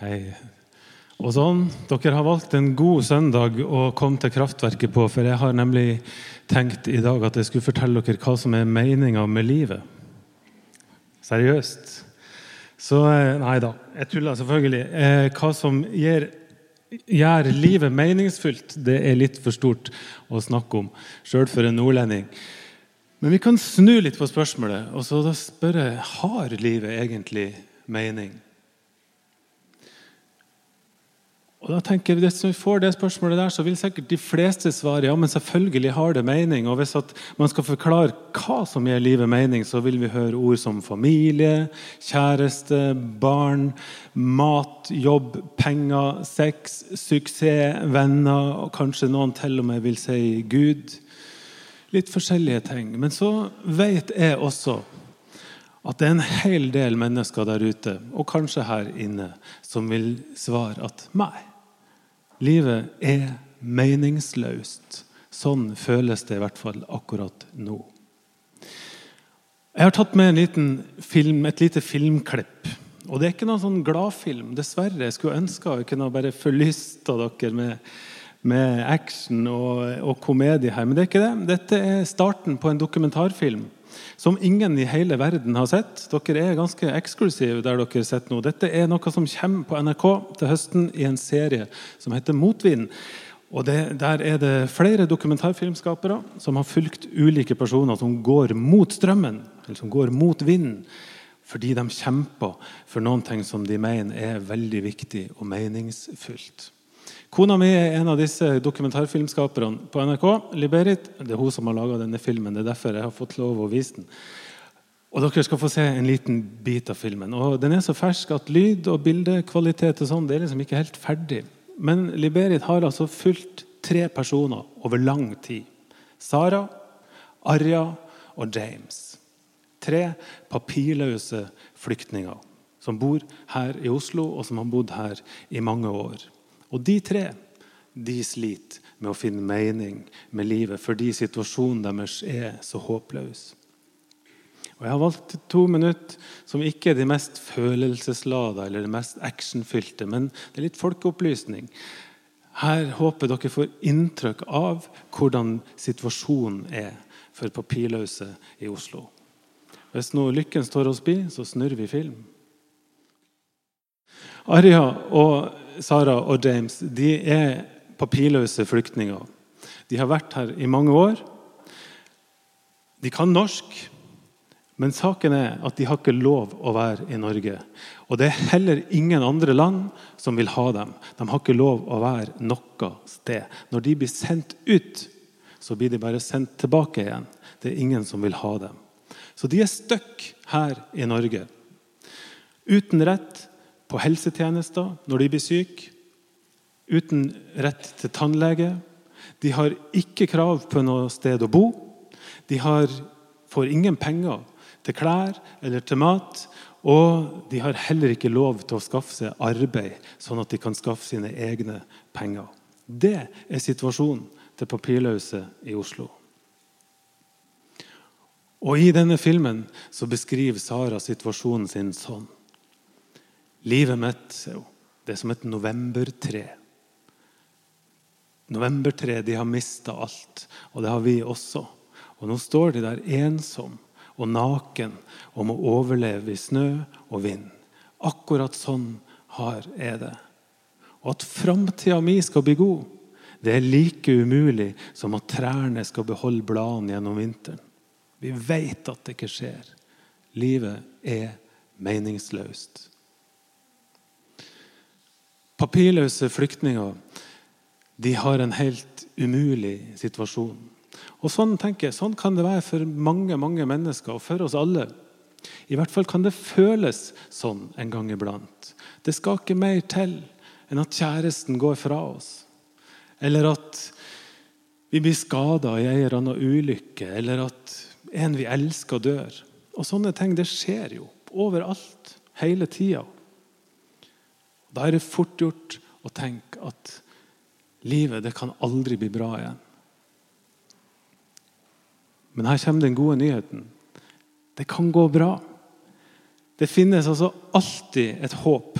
Hei. Og sånn, Dere har valgt en god søndag å komme til Kraftverket på, for jeg har nemlig tenkt i dag at jeg skulle fortelle dere hva som er meninga med livet. Seriøst. Så eh, Nei da, jeg tuller selvfølgelig. Eh, hva som gir, gjør livet meningsfullt, det er litt for stort å snakke om, sjøl for en nordlending. Men vi kan snu litt på spørsmålet og så da spørre har livet egentlig mening. Og da tenker jeg, Hvis vi får det spørsmålet der, så vil sikkert de fleste svare ja, men selvfølgelig har det mening. Og hvis man skal forklare hva som gir livet mening, så vil vi høre ord som familie, kjæreste, barn, mat, jobb, penger, sex, suksess, venner, og kanskje noen til og med vil si Gud. Litt forskjellige ting. Men så vet jeg også at det er en hel del mennesker der ute, og kanskje her inne, som vil svare at nei. Livet er meningsløst. Sånn føles det i hvert fall akkurat nå. Jeg har tatt med film, et lite filmklipp. Og Det er ikke noen sånn gladfilm. Dessverre. Jeg skulle ønske jeg kunne bare forlysta dere med, med action og, og, komedie her. Men det er ikke det. Dette er starten på en dokumentarfilm som ingen i hele verden har sett. Dere er ganske eksklusive der dere sitter nå. Dette er noe som kommer på NRK til høsten i en serie som heter Motvind. Og det, Der er det flere dokumentarfilmskapere som har fulgt ulike personer som går mot strømmen, eller som går mot vinden, fordi de kjemper for noen ting som de mener er veldig viktig og meningsfullt. Kona mi er en av disse dokumentarfilmskaperne på NRK. Liberit, Det er hun som har laga denne filmen. Det er derfor jeg har fått lov å vise den. Og Dere skal få se en liten bit av filmen. Og Den er så fersk at lyd og bildekvalitet og sånn, det er liksom ikke helt ferdig. Men Liberit har altså fulgt tre personer over lang tid. Sara, Arja og James. Tre papirløse flyktninger som bor her i Oslo, og som har bodd her i mange år. Og de tre de sliter med å finne mening med livet fordi situasjonen deres er så håpløs. Og Jeg har valgt to minutter som ikke er de mest følelseslada eller de mest actionfylte, men det er litt folkeopplysning. Her håper dere får inntrykk av hvordan situasjonen er for papirløse i Oslo. Hvis nå lykken står oss bi, så snurrer vi film. Arja og Sara og James de er papirløse flyktninger. De har vært her i mange år. De kan norsk, men saken er at de har ikke lov å være i Norge. Og det er heller ingen andre land som vil ha dem. De har ikke lov å være noe sted. Når de blir sendt ut, så blir de bare sendt tilbake igjen. Det er ingen som vil ha dem. Så de er stuck her i Norge. Uten rett på helsetjenester når de blir syke, uten rett til tannlege. De har ikke krav på noe sted å bo. De har, får ingen penger til klær eller til mat. Og de har heller ikke lov til å skaffe seg arbeid, sånn at de kan skaffe sine egne penger. Det er situasjonen til papirløse i Oslo. Og I denne filmen så beskriver Sara situasjonen sin sånn. Livet mitt det er som et novembertre. Novembertre de har mista alt, og det har vi også. Og Nå står de der ensom og naken og må overleve i snø og vind. Akkurat sånn har jeg det. Og at framtida mi skal bli god, det er like umulig som at trærne skal beholde bladene gjennom vinteren. Vi vet at det ikke skjer. Livet er meningsløst. Papirløse flyktninger de har en helt umulig situasjon. Og Sånn tenker jeg, sånn kan det være for mange mange mennesker, og for oss alle. I hvert fall kan det føles sånn en gang iblant. Det skal ikke mer til enn at kjæresten går fra oss. Eller at vi blir skada i en eller annen ulykke, eller at en vi elsker, dør. Og Sånne ting det skjer jo overalt, hele tida. Da er det fort gjort å tenke at livet det kan aldri bli bra igjen. Men her kommer den gode nyheten. Det kan gå bra. Det finnes altså alltid et håp.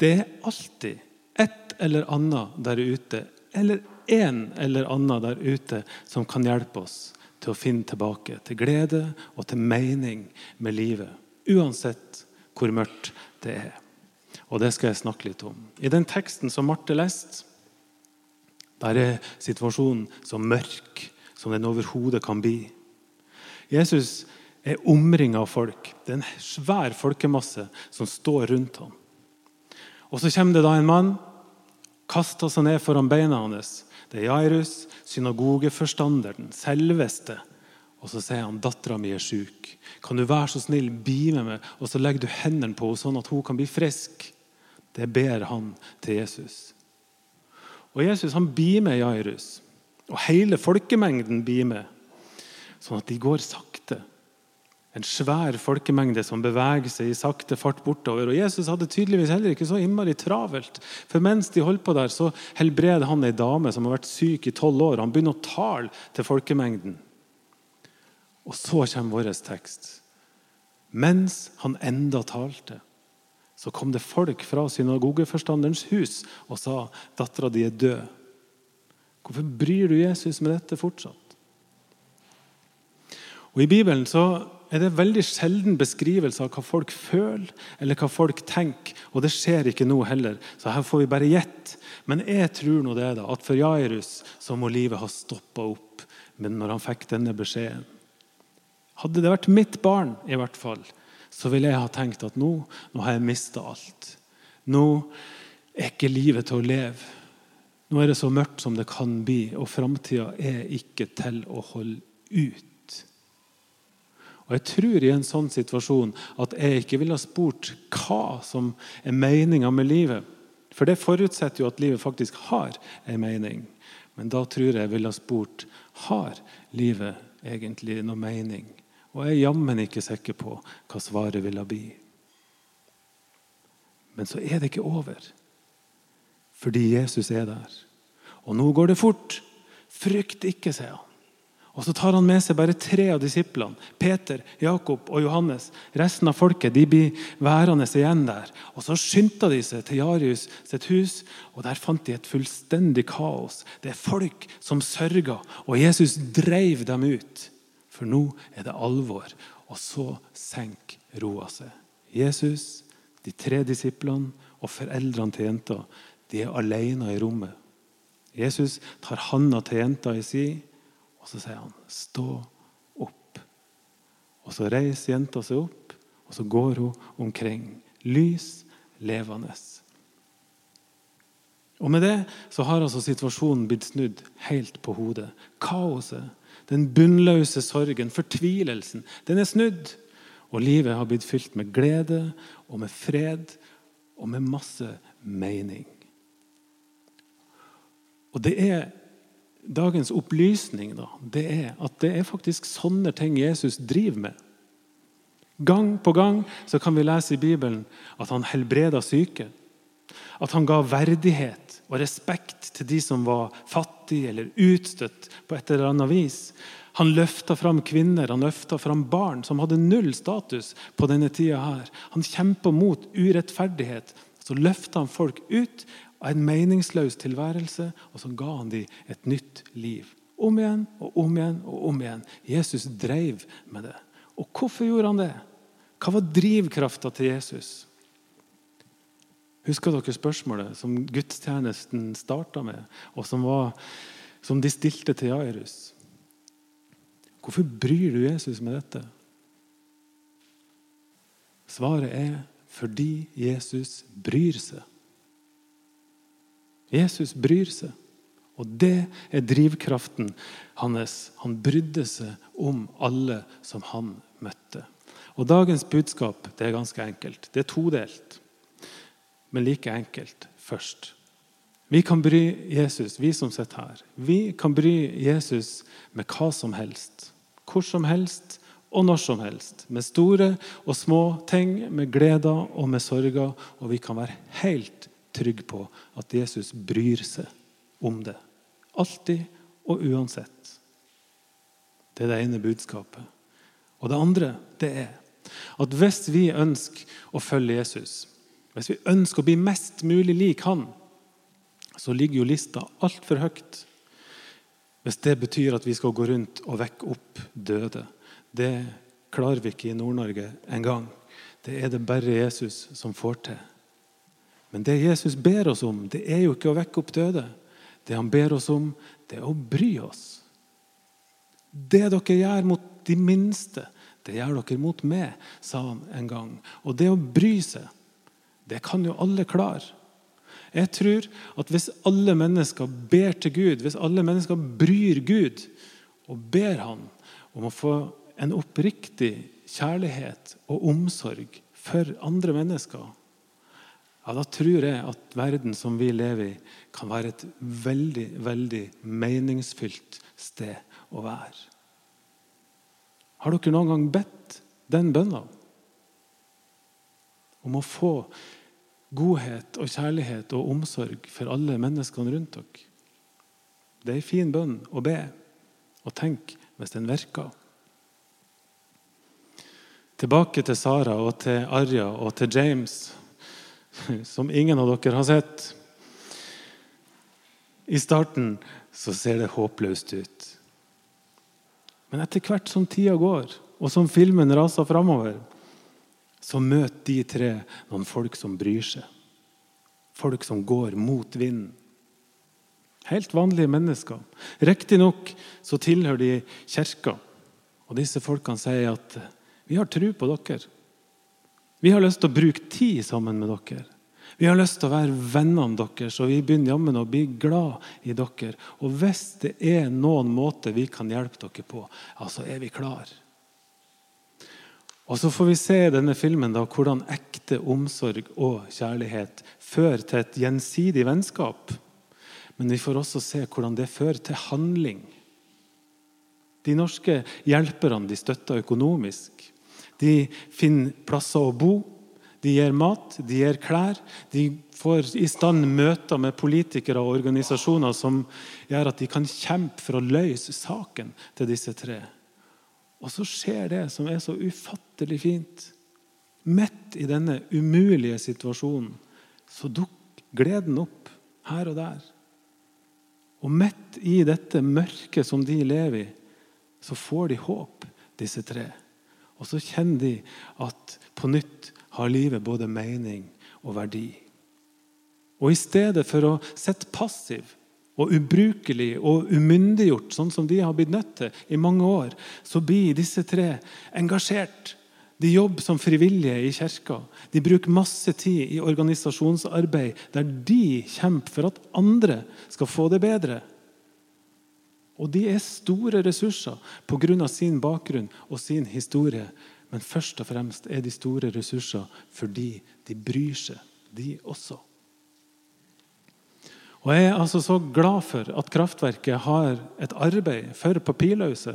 Det er alltid et eller annet der ute, eller en eller annen der ute, som kan hjelpe oss til å finne tilbake til glede og til mening med livet. Uansett hvor mørkt det er. Og det skal jeg snakke litt om. I den teksten som Marte leste, der er situasjonen så mørk som den overhodet kan bli. Jesus er omringa av folk. Det er en svær folkemasse som står rundt ham. Og Så kommer det da en mann, kaster seg ned foran beina hans. Det er Jairus, synagogeforstanderen, selveste. Og så sier han dattera mi er syk. Kan du være så snill, bli med meg, og så legger du hendene på henne sånn at hun kan bli frisk? Det ber han til Jesus. Og Jesus han blir med Jairus. Og hele folkemengden blir med, sånn at de går sakte. En svær folkemengde som beveger seg i sakte fart bortover. Og Jesus hadde tydeligvis heller ikke så innmari travelt. For mens de holdt på der, så helbreder han ei dame som har vært syk i tolv år. Han begynner å tale til folkemengden. Og så kommer vår tekst. Mens han enda talte, så kom det folk fra synagogeforstanderens hus og sa dattera di er død. Hvorfor bryr du Jesus med dette fortsatt? Og I Bibelen så er det veldig sjelden beskrivelse av hva folk føler eller hva folk tenker. Og det skjer ikke nå heller, så her får vi bare gjette. Men jeg tror nå det da, at for Jairus så må livet ha stoppa opp når han fikk denne beskjeden. Hadde det vært mitt barn, i hvert fall, så ville jeg ha tenkt at nå, nå har jeg mista alt. Nå er ikke livet til å leve. Nå er det så mørkt som det kan bli, og framtida er ikke til å holde ut. Og Jeg tror i en sånn situasjon at jeg ikke ville ha spurt hva som er meninga med livet. For det forutsetter jo at livet faktisk har en mening. Men da tror jeg jeg ville ha spurt har livet egentlig noe mening. Og jeg er jammen ikke sikker på hva svaret ville bli. Men så er det ikke over fordi Jesus er der. Og nå går det fort. Frykt ikke, sier han. Og Så tar han med seg bare tre av disiplene. Peter, Jakob og Johannes. Resten av folket de blir værende igjen der. Og Så skyndte de seg til Jarius sitt hus, og der fant de et fullstendig kaos. Det er folk som sørger, og Jesus dreiv dem ut. For nå er det alvor. Og så senker roa seg. Jesus, de tre disiplene og foreldrene til jenta de er alene i rommet. Jesus tar handa til jenta i si, og så sier han 'stå opp'. Og Så reiser jenta seg opp, og så går hun omkring. Lys, levende. Og Med det så har altså situasjonen blitt snudd helt på hodet. Kaoset, den bunnløse sorgen, fortvilelsen, den er snudd. Og livet har blitt fylt med glede og med fred og med masse mening. Og det er Dagens opplysning da, det er at det er faktisk sånne ting Jesus driver med. Gang på gang så kan vi lese i Bibelen at han helbreda syke. At han ga verdighet og respekt til de som var fattige eller utstøtt på et eller annet vis. Han løfta fram kvinner han løfta fram barn som hadde null status på denne tida. her. Han kjempa mot urettferdighet. Så løfta han folk ut av en meningsløs tilværelse, og så ga han dem et nytt liv. Om igjen og om igjen og om igjen. Jesus drev med det. Og hvorfor gjorde han det? Hva var drivkrafta til Jesus? Husker dere spørsmålet som gudstjenesten starta med, og som, var, som de stilte til Jairus? Hvorfor bryr du Jesus med dette? Svaret er fordi Jesus bryr seg. Jesus bryr seg. Og det er drivkraften hans. Han brydde seg om alle som han møtte. Og Dagens budskap det er ganske enkelt. Det er todelt, men like enkelt først. Vi kan bry Jesus, vi som sitter her, vi kan bry Jesus med hva som helst. Hvor som helst og når som helst. Med store og små ting, med gleder og med sorger. Og vi kan være helt trygge på at Jesus bryr seg om det. Alltid og uansett. Det er det ene budskapet. Og det andre det er at hvis vi ønsker å følge Jesus, hvis vi ønsker å bli mest mulig lik han, så ligger jo lista altfor høyt. Hvis det betyr at vi skal gå rundt og vekke opp døde. Det klarer vi ikke i Nord-Norge engang. Det er det bare Jesus som får til. Men det Jesus ber oss om, det er jo ikke å vekke opp døde. Det han ber oss om, det er å bry oss. Det dere gjør mot de minste, det gjør dere mot meg, sa han en gang. Og det å bry seg, det kan jo alle klare. Jeg tror at hvis alle mennesker ber til Gud, hvis alle mennesker bryr Gud og ber Han om å få en oppriktig kjærlighet og omsorg for andre mennesker, ja, da tror jeg at verden som vi lever i, kan være et veldig, veldig meningsfylt sted å være. Har dere noen gang bedt den bønna? Om å få godhet og kjærlighet og omsorg for alle menneskene rundt dere. Det er en fin bønn å be, og tenk hvis den virker. Tilbake til Sara og til Arja og til James, som ingen av dere har sett. I starten så ser det håpløst ut. Men etter hvert som tida går, og som filmen raser framover, så møter de tre noen folk som bryr seg. Folk som går mot vinden. Helt vanlige mennesker. Riktignok så tilhører de kirka. Og disse folkene sier at vi har tro på dere. Vi har lyst til å bruke tid sammen med dere. Vi har lyst til å være vennene deres, og vi begynner jammen å bli glad i dere. Og hvis det er noen måte vi kan hjelpe dere på, ja, så er vi klar. Og Så får vi se i denne filmen da, hvordan ekte omsorg og kjærlighet fører til et gjensidig vennskap. Men vi får også se hvordan det fører til handling. De norske hjelperne de støtter økonomisk. De finner plasser å bo. De gir mat, de gir klær. De får i stand møter med politikere og organisasjoner som gjør at de kan kjempe for å løse saken til disse tre. Og så skjer det som er så ufattelig fint. Midt i denne umulige situasjonen så dukker gleden opp her og der. Og midt i dette mørket som de lever i, så får de håp, disse tre. Og så kjenner de at på nytt har livet både mening og verdi. Og i stedet for å sitte passiv og ubrukelig og umyndiggjort, sånn som de har blitt nødt til i mange år, så blir disse tre engasjert. De jobber som frivillige i kirka. De bruker masse tid i organisasjonsarbeid der de kjemper for at andre skal få det bedre. Og de er store ressurser pga. sin bakgrunn og sin historie. Men først og fremst er de store ressurser fordi de bryr seg, de også. Og Jeg er altså så glad for at Kraftverket har et arbeid for papirløse.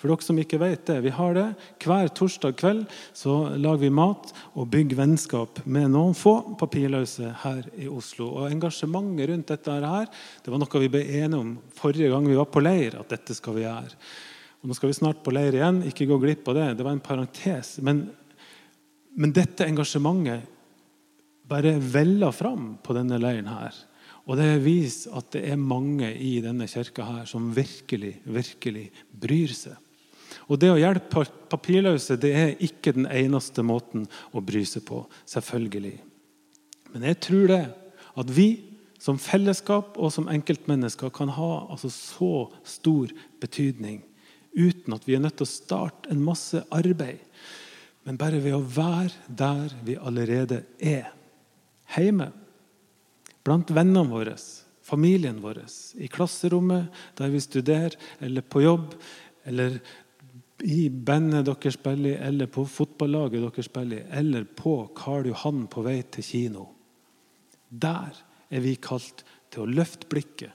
For dere som ikke vet det, vi har det. Hver torsdag kveld så lager vi mat og bygger vennskap med noen få papirløse her i Oslo. Og Engasjementet rundt dette her, det var noe vi ble enige om forrige gang vi var på leir. at dette skal vi gjøre. Og Nå skal vi snart på leir igjen. Ikke gå glipp av det. Det var en parentes. Men, men dette engasjementet bare veller fram på denne leiren her. Og det viser at det er mange i denne kirka her som virkelig, virkelig bryr seg. Og det å hjelpe papirløse det er ikke den eneste måten å bry seg på. selvfølgelig. Men jeg tror det at vi som fellesskap og som enkeltmennesker kan ha altså så stor betydning uten at vi er nødt til å starte en masse arbeid. Men bare ved å være der vi allerede er. Hjemme blant vennene våre, familien vår, i klasserommet der vi studerer, eller på jobb, eller i bandet dere spiller i, eller på fotballaget dere spiller i, eller på Karl Johan på vei til kino. Der er vi kalt til å løfte blikket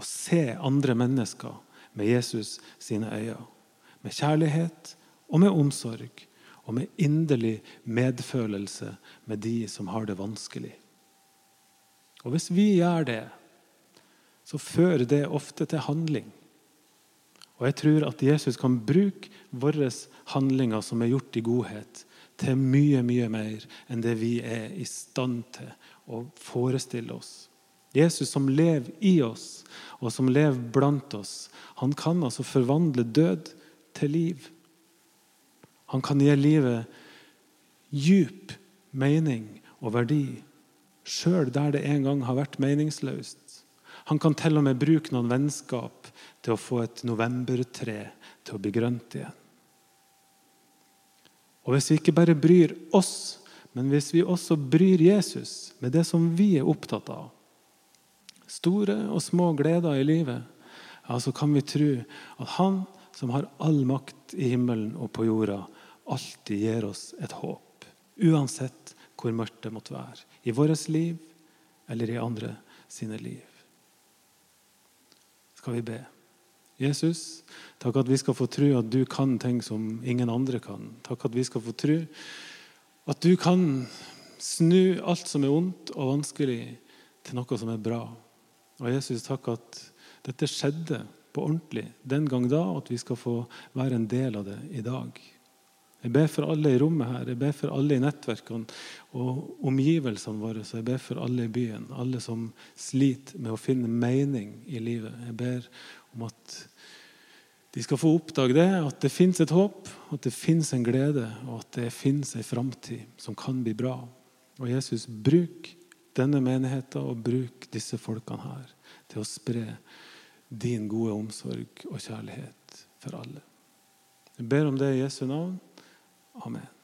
og se andre mennesker med Jesus sine øyne. Med kjærlighet og med omsorg og med inderlig medfølelse med de som har det vanskelig. Og Hvis vi gjør det, så fører det ofte til handling. Og Jeg tror at Jesus kan bruke våre handlinger som er gjort i godhet, til mye, mye mer enn det vi er i stand til å forestille oss. Jesus som lever i oss, og som lever blant oss, han kan altså forvandle død til liv. Han kan gi livet djup mening og verdi, sjøl der det en gang har vært meningsløst. Han kan til og med bruke noen vennskap til å få et novembertre til å bli grønt igjen. Og hvis vi ikke bare bryr oss, men hvis vi også bryr Jesus med det som vi er opptatt av, store og små gleder i livet, ja, så kan vi tro at Han som har all makt i himmelen og på jorda, alltid gir oss et håp. Uansett hvor mørkt det måtte være. I vårt liv eller i andre sine liv. Skal vi be? Jesus, takk at vi skal få tro at du kan ting som ingen andre kan. Takk at vi skal få tro at du kan snu alt som er ondt og vanskelig, til noe som er bra. Og Jesus, takk at dette skjedde på ordentlig den gang da, og at vi skal få være en del av det i dag. Jeg ber for alle i rommet her, jeg ber for alle i nettverkene og omgivelsene våre. Så jeg ber for alle i byen, alle som sliter med å finne mening i livet. Jeg ber om at de skal få oppdage det, at det fins et håp, at det fins en glede, og at det fins en framtid som kan bli bra. Og Jesus, bruk denne menigheten og bruk disse folkene her til å spre din gode omsorg og kjærlighet for alle. Jeg ber om det i Jesu navn. Amen.